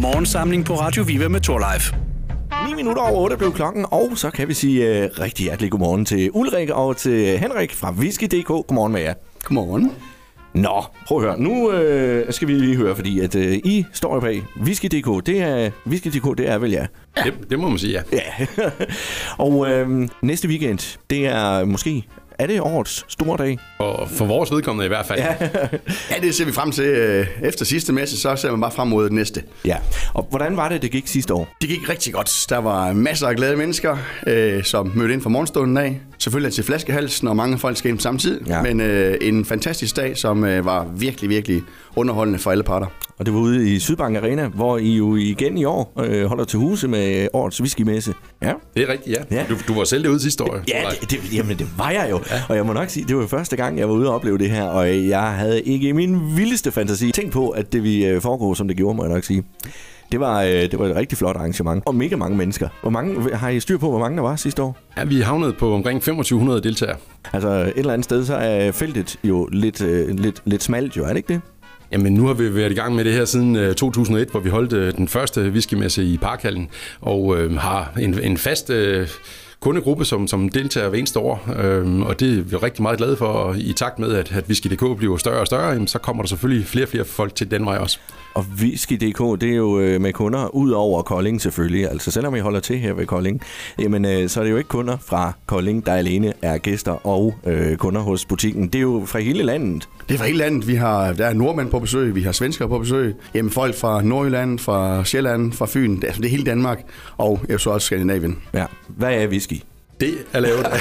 Morgensamling på Radio Viva med Torlife. 9 minutter over 8 blev klokken, og så kan vi sige uh, rigtig hjertelig godmorgen til Ulrik og til Henrik fra Whisky.dk. Godmorgen med jer. Godmorgen. Nå, prøv at høre. Nu øh, skal vi lige høre, fordi at øh, I står jo bag Whisky.dk. Det er, Whisky.dk, det er vel jer. Ja. Det, det må man sige, ja. Ja. og øh, næste weekend, det er måske... Er det årets store dag? Og for vores vedkommende i hvert fald. Ja. Ja, det ser vi frem til. øh, Efter sidste messe, så ser man bare frem mod det næste. Ja. Og hvordan var det, det gik sidste år? Det gik rigtig godt. Der var masser af glade mennesker, øh, som mødte ind fra morgenstunden af. Selvfølgelig til flaskehalsen, og mange folk skal samme tid. Ja. Men øh, en fantastisk dag, som øh, var virkelig, virkelig underholdende for alle parter. Og det var ude i Sydbank Arena, hvor I jo igen i år øh, holder til huse med årets whiskymesse. Ja. Det er rigtigt, ja. Ja. Du, du var selv derude sidste år. Ja, det, det, jamen det var jeg jo. Ja. Og jeg må nok sige, det var jo første gang, jeg var ude og opleve det her. Og jeg havde ikke i min vildeste fantasi tænkt på, at det ville øh, foregå, som det gjorde, må jeg nok sige. Det var, øh, det var et rigtig flot arrangement. Og mega mange mennesker. Hvor mange, har I styr på, hvor mange der var sidste år? Ja, vi havnede på omkring 2500 deltagere. Altså et eller andet sted, så er feltet jo lidt, øh, lidt, lidt smalt jo, er det ikke det? Jamen, nu har vi været i gang med det her siden øh, 2001, hvor vi holdt øh, den første whiskymesse i Parkhallen, og øh, har en, en fast øh, kundegruppe, som, som deltager hver eneste år, øh, og det er vi rigtig meget glade for, og i takt med, at, at Whisky.dk bliver større og større, jamen, så kommer der selvfølgelig flere og flere folk til den vej også. Og Whisky.dk, det er jo øh, med kunder ud over Kolding selvfølgelig. Altså selvom vi holder til her ved Kolding, jamen øh, så er det jo ikke kunder fra Kolding, der alene er gæster og øh, kunder hos butikken. Det er jo fra hele landet. Det er fra hele landet. Vi har, der er nordmænd på besøg, vi har svenskere på besøg. Jamen folk fra Nordjylland, fra Sjælland, fra Fyn. Det er, det er hele Danmark, og jeg så også Skandinavien. Ja. Hvad er whisky? Det er lavet af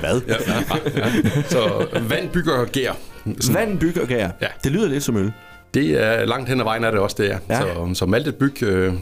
Hvad? ja, ja, ja. Så vand bygger gær. Vand bygger gær. Ja. Det lyder lidt som øl. Det er langt hen ad vejen er det også, det er. Ja. Ja. Så, så maltet byg øh,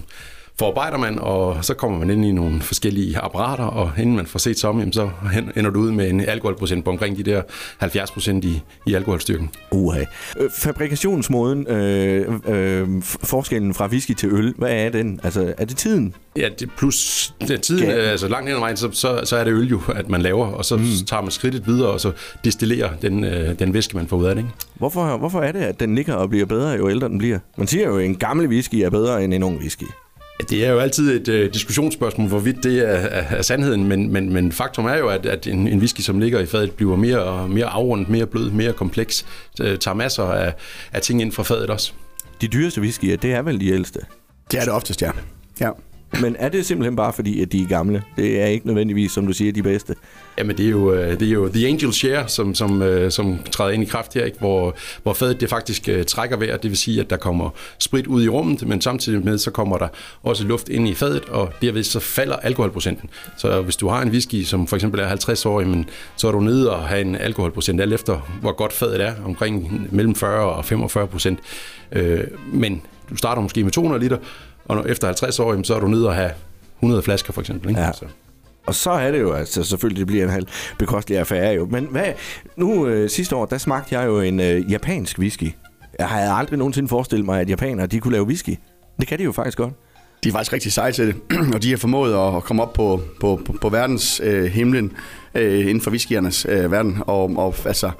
forarbejder man, og så kommer man ind i nogle forskellige apparater, og inden man får set sig om, jamen, så ender du ud med en alkoholprocent på omkring de der 70 procent i, i alkoholstyrken. Uha. Øh, fabrikationsmåden, øh, øh, forskellen fra whisky til øl, hvad er den? Altså, er det tiden? Ja, det plus ja, tiden, Ja. ja. altså langt hen ad vejen, så, så, så er det øl jo, at man laver, og så mm. tager man skridtet videre, og så destillerer den, øh, den væske, man får ud af det. Ikke? Hvorfor, hvorfor er det, at den ligger og bliver bedre, jo ældre den bliver? Man siger jo, at en gammel whisky er bedre end en ung whisky. Det er jo altid et øh, diskussionsspørgsmål, hvorvidt det er, er, er sandheden, men, men, men faktum er jo, at, at en, en whisky, som ligger i fadet, bliver mere, mere afrundet, mere blød, mere kompleks, øh, tager masser af, af ting ind fra fadet også. De dyreste whiskyer, det er vel de ældste. Det er det oftest, ja. ja. Men er det simpelthen bare fordi, at de er gamle? Det er ikke nødvendigvis, som du siger, de bedste. Jamen det er jo, øh, det er jo The Angel Share, som, som, øh, som træder ind i kraft her, ikke? Hvor, hvor fadet det faktisk øh, trækker vejr. Det vil sige, at der kommer sprit ud i rummet, men samtidig med, så kommer der også luft ind i fadet, og derved så falder alkoholprocenten. Så hvis du har en whisky, som for eksempel er 50 år, jamen, så er du nede og have en alkoholprocent, alt efter hvor godt fadet er, omkring mellem 40 og 45 procent. Øh, men du starter måske med 200 liter, og når, efter 50 år, jamen, så er du nede og have 100 flasker for eksempel. Ikke? Ja. Så. Og så er det jo, altså selvfølgelig, det bliver en halv bekostelig affære jo. Men hvad, nu øh, sidste år, der smagte jeg jo en øh, japansk whisky. Jeg havde aldrig nogensinde forestillet mig, at japanere, de kunne lave whisky. Det kan de jo faktisk godt. De er faktisk rigtig seje til det, og de har formået at komme op på, på, på, på verdens øh, himlen øh, inden for whiskyernes øh, verden. Og, og altså,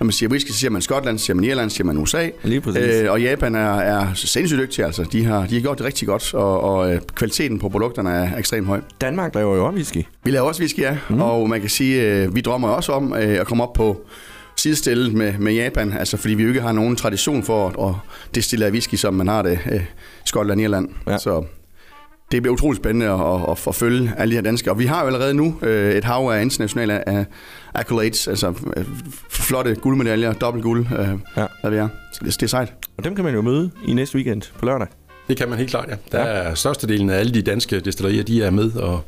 når man siger whisky, så siger man Skotland, så siger man Irland, så siger man USA. Lige præcis. Øh, og Japan er, er sindssygt dygtige, altså. De har, de har gjort det rigtig godt, og, og øh, kvaliteten på produkterne er ekstremt høj. Danmark laver jo også whisky. Vi laver også whisky, ja. Mm. Og man kan sige, øh, vi drømmer også om øh, at komme op på sidestillet med, med Japan, altså fordi vi jo ikke har nogen tradition for at, at destillere whisky, som man har det øh, Skotland og Irland. Ja. Så det bliver utroligt spændende at, at, at forfølge alle de her danskere. Og vi har jo allerede nu øh, et hav af internationale øh, accolades, altså øh, flotte guldmedaljer, dobbelt guld, øh, ja. hvad vi er. Så det, det er sejt. Og dem kan man jo møde i næste weekend på lørdag. Det kan man helt klart, ja. Der er størstedelen af alle de danske destillerier, de er med og,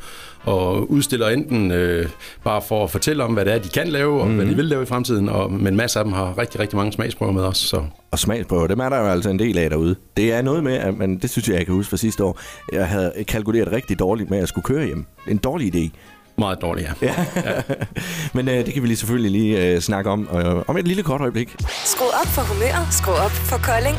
og udstiller enten øh, bare for at fortælle om, hvad det er, de kan lave, og mm. hvad de vil lave i fremtiden, og, men masser af dem har rigtig, rigtig mange smagsprøver med os. Så Og smagsprøver, dem er der jo altså en del af derude. Det er noget med, at man, det synes jeg, jeg kan huske fra sidste år. Jeg havde kalkuleret rigtig dårligt med, at jeg skulle køre hjem. En dårlig idé. meget dårligt, ja. Ja. Men øh, det kan vi lige selvfølgelig lige øh, snakke om øh, om et lille kort øjeblik. Skru op for humøret, skru op for Kolding.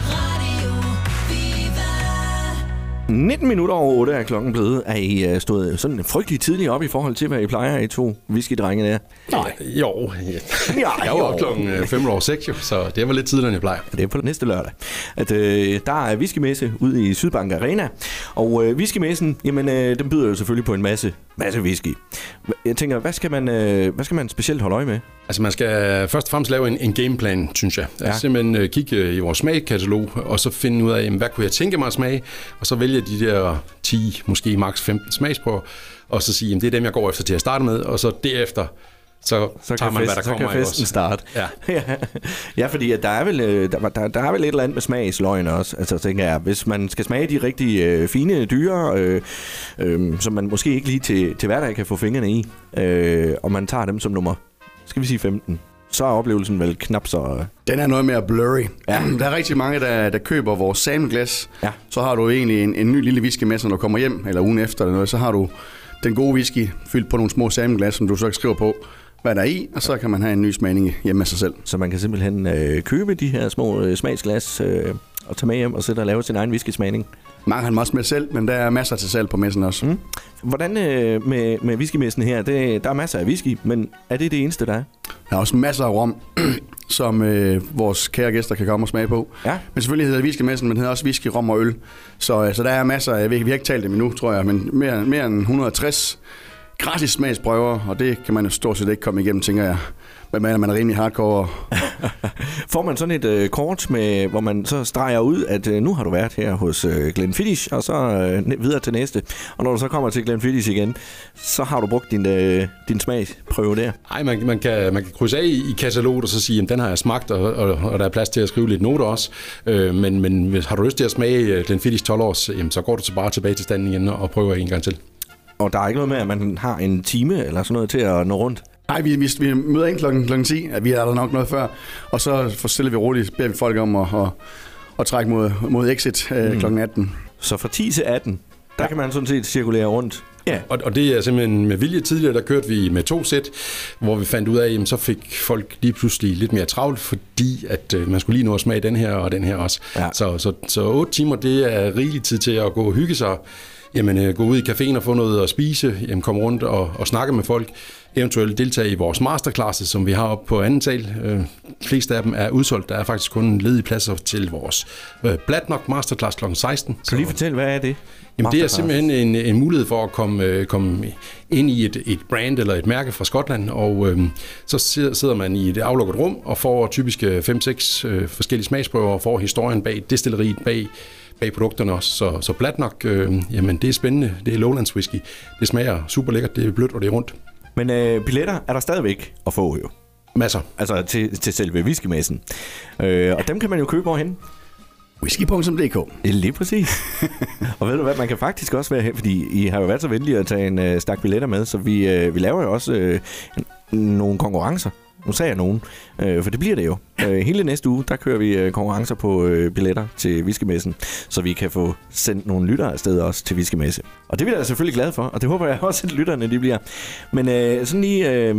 19 minutter over 8 er klokken blevet. Er I øh, stået sådan frygtelig tidligt op i forhold til, hvad I plejer, I to whisky-drenge der? Nej. Jo, ja. Ja, jeg var klokken 5 over 6, jo, så det var lidt tidligere, end jeg plejer. Det er på næste lørdag. At, øh, der er whiskymesse ude i Sydbank Arena. Og øh, whiskymessen, jamen, øh, den byder jo selvfølgelig på en masse, masse whisky. Jeg tænker, hvad skal, man, øh, hvad skal man specielt holde øje med? Altså man skal først og fremmest lave en, en gameplan, synes jeg. Altså Ja. simpelthen øh, kigge øh, i vores smagkatalog, og så finde ud af, jamen, hvad kunne jeg tænke mig at smage, og så vælge de der 10, måske maks 15 smagsprøver, og så sige, jamen, det er dem, jeg går efter til at starte med, og så derefter, så, Så tager man, fest, hvad der så kommer kan festen starte. Ja. ja, fordi at der, er vel, øh, der, der, der er vel et eller andet med smagsløgn også. Altså tænker jeg, hvis man skal smage de rigtig øh, fine dyre, øh, øh, som man måske ikke lige til, til hverdag kan få fingrene i, øh, og man tager dem som nummer, skal vi sige 15, så er oplevelsen vel knap så... Øh, Den er noget mere blurry. Ja. Der er rigtig mange, der, der køber vores samenglas. Ja. Så har du egentlig en, en ny lille whisky med, så når du kommer hjem, eller ugen efter eller noget, så har du den gode whisky fyldt på nogle små samenglas, som du så skriver på, hvad der er i, og så kan man have en ny smagning hjemme af sig selv. så man kan simpelthen øh, købe de her små øh, smagsglas øh, og tage med hjem og sætte og lave sin egen whisky-smagning. Mange har dem også med selv, men der er masser til salg på messen også. Mm. Hvordan øh, med, med whiskymessen her? Det, der er masser af whisky, men er det det eneste, der er? Der er også masser af rom, som øh, vores kære gæster kan komme og smage på. Ja. Men selvfølgelig hedder det whiskymessen, men det hedder også whisky, rom og øl. Så, øh, så der er masser af, vi, vi har ikke talt dem endnu, tror jeg, men mere, mere end 160 gratis smagsprøver, og det kan man jo stort set ikke komme igennem, tænker jeg. Men man, man er rimelig hardcore. Får man sådan et øh, kort, med, hvor man så streger ud, at øh, nu har du været her hos øh, Glenfiddich, og så øh, videre til næste. Og når du så kommer til Glenfiddich igen, så har du brugt din, øh, din smagsprøve der. Nej, man, man, kan, man kan krydse af i, i kataloget og så sige, at den har jeg smagt, og, og, og der er plads til at skrive lidt noter også. Øh, men, men hvis har du lyst til at smage øh, Glenfiddich 12 års, jamen, så går du så bare tilbage til standen igen og prøver en gang til. Og der er ikke noget med, at man har en time eller sådan noget til at nå rundt. Nej, vi, vi, vi møder ind klokken, klokken 10, at vi er der nok noget før, og så får stille vi roligt, beder vi folk om at, at, at trække mod, mod exit øh, klokken 18. Så fra 10 til 18, der ja. kan man sådan set cirkulere rundt. Ja, Og, og det er simpelthen med vilje tidligere, der kørte vi med to sæt, hvor vi fandt ud af, at så fik folk lige pludselig lidt mere travlt, fordi at øh, man skulle lige nå at smage den her og den her også. Ja. Så, så, så otte timer, det er rigelig tid til at gå og hygge sig. Jamen, øh, gå ud i caféen og få noget at spise, jamen, komme rundt og, og snakke med folk, eventuelt deltage i vores masterclasses, som vi har oppe på anden sal. Øh, de fleste af dem er udsolgt. Der er faktisk kun ledige pladser til vores øh, Bladnok Masterclass kl. 16. kan du lige fortælle, hvad er det? Jamen, det er simpelthen en, en mulighed for at komme, øh, komme ind i et, et brand eller et mærke fra Skotland, og øh, så sidder sidder man i et aflukket rum og får typisk 5-6 øh, forskellige smagsprøver og får historien bag destilleriet, bag, bag produkterne også. Så, så Bladnok, øh, jamen det er spændende. Det er Lowlands whisky. Det smager super lækkert, det er blødt og det er rundt. Men øh, billetter er der stadigvæk at få jo. Masser. Altså til, til selve whiskymessen. Øh, og dem kan man jo købe overhen. Whisky.dk Lige præcis. og ved du hvad, man kan faktisk også være hen, fordi I har jo været så venlige at tage en øh, stak billetter med, så vi, øh, vi laver jo også øh, en, nogle konkurrencer. Nu sagde jeg nogen, øh, for det bliver det jo. Øh, hele næste uge, der kører vi øh, konkurrencer på øh, billetter til Viskemessen, så vi kan få sendt nogle lyttere afsted også til Viskemesse. Og det bliver jeg selvfølgelig glad for, og det håber jeg også, at lytterne de bliver. Men øh, sådan lige øh,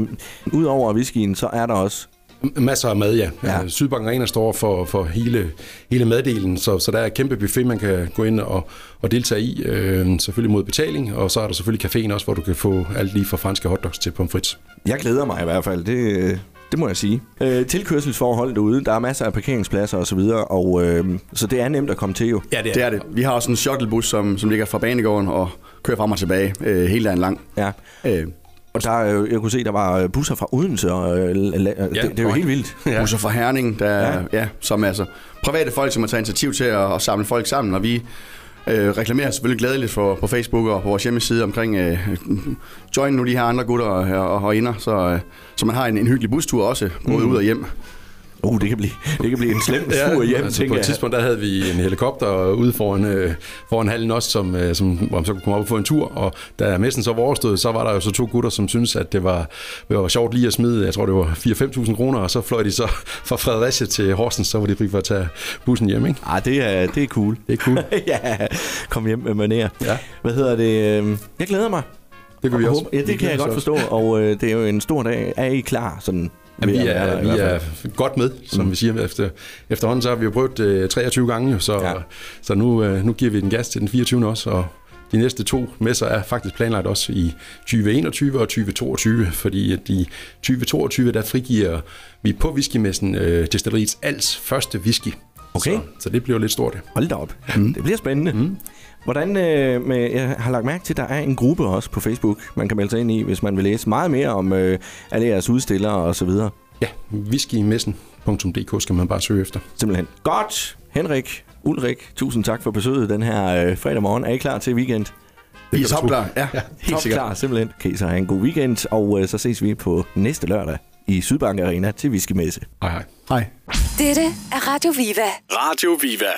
ud over whiskyen, så er der også Masser af mad, ja. Ja. ja. Sydbank Arena står for, for hele, hele maddelen, så, så der er et kæmpe buffet, man kan gå ind og, og deltage i. Øh, selvfølgelig mod betaling, og så er der selvfølgelig caféen også, hvor du kan få alt lige fra franske hotdogs til pomfrits. Jeg glæder mig i hvert fald, det, øh, det må jeg sige. Øh, tilkørselsforhold derude, der er masser af parkeringspladser osv., og, så, videre, og øh, så det er nemt at komme til jo. Ja, Det er det. Vi har også en shuttlebus, som, som ligger fra banegården og kører frem og tilbage øh, hele dagen lang. Ja. Øh, Og der, er jo- jeg kunne se, der var øh, busser fra Odense, og øh, la- det, det er jo helt vildt. ja. busser fra Herning, der, Ja. ja. Ja, som er altså private folk, som har taget initiativ til at, at samle folk sammen, og vi øh, reklamerer selvfølgelig glædeligt for, på Facebook og på vores hjemmeside omkring øh, join nu de her andre gutter og, og, og inder, så, øh, så man har en, en hyggelig bustur også, både mm. ud og hjem. Uh, det kan blive, det kan blive en slem tur hjem, altså på et tidspunkt, der havde vi en helikopter ude foran, øh, foran hallen også, som, øh, som, hvor man så kunne komme op og få en tur, og da messen så var overstået, så var der jo så to gutter, som syntes, at det var, det var sjovt lige at smide, jeg tror det var 4-5.000 kroner, og så fløj de så fra Fredericia til Horsens, så var de fri for at tage bussen hjem, ikke? Ah, det er, det er cool. Det er cool. ja, kom hjem med manér. Ja. Hvad hedder det? øh, Jeg glæder mig. Det kan vi Og også. Ja, det kan glæder jeg godt forstå, og øh, det er jo en stor dag. Er I klar sådan Ja, vi er, i vi er godt med, som mm. vi siger. Efter, efterhånden så har vi jo prøvet øh, 23 gange, så, Ja. så nu, øh, nu giver vi den gas til den 24. også, og de næste to messer er faktisk planlagt også i 2021 og 2022, fordi at i 2022, der frigiver vi på whiskymessen øh, destilleriets als første whisky. Okay. Så, så det bliver lidt stort. Hold da op. Mm. Det bliver spændende. Mm. Hvordan, øh, med, jeg har lagt mærke til, at der er en gruppe også på Facebook, man kan melde sig ind i, hvis man vil læse meget mere om øh, alle jeres udstillere og så videre. Ja, whiskymessen.dk skal man bare søge efter. Simpelthen. Godt. Henrik, Ulrik, tusind tak for besøget den her øh, fredag morgen. Er I klar til weekend? Vi er topklar. Ja, Helt helt sikkert. klar, simpelthen. Okay, så have en god weekend, og øh, så ses vi på næste lørdag i Sydbank Arena til Whiskymesse. Hej hej. Hej. Dette er Radio Viva. Radio Viva.